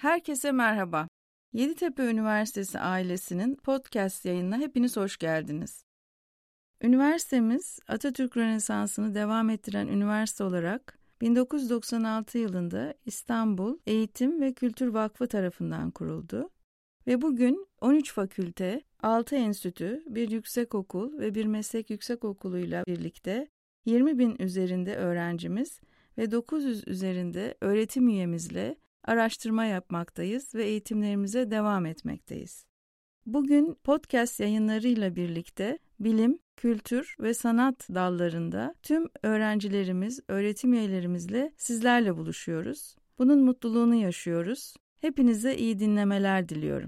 Herkese merhaba. Yeditepe Üniversitesi ailesinin podcast yayınına hepiniz hoş geldiniz. Üniversitemiz Atatürk Rönesansı'nı devam ettiren üniversite olarak 1996 yılında İstanbul Eğitim ve Kültür Vakfı tarafından kuruldu ve bugün 13 fakülte, 6 enstitü, bir yüksekokul ve bir meslek yüksekokuluyla birlikte 20 bin üzerinde öğrencimiz ve 900 üzerinde öğretim üyemizle araştırma yapmaktayız ve eğitimlerimize devam etmekteyiz. Bugün podcast yayınlarıyla birlikte bilim, kültür ve sanat dallarında tüm öğrencilerimiz, öğretim üyelerimizle sizlerle buluşuyoruz. Bunun mutluluğunu yaşıyoruz. Hepinize iyi dinlemeler diliyorum.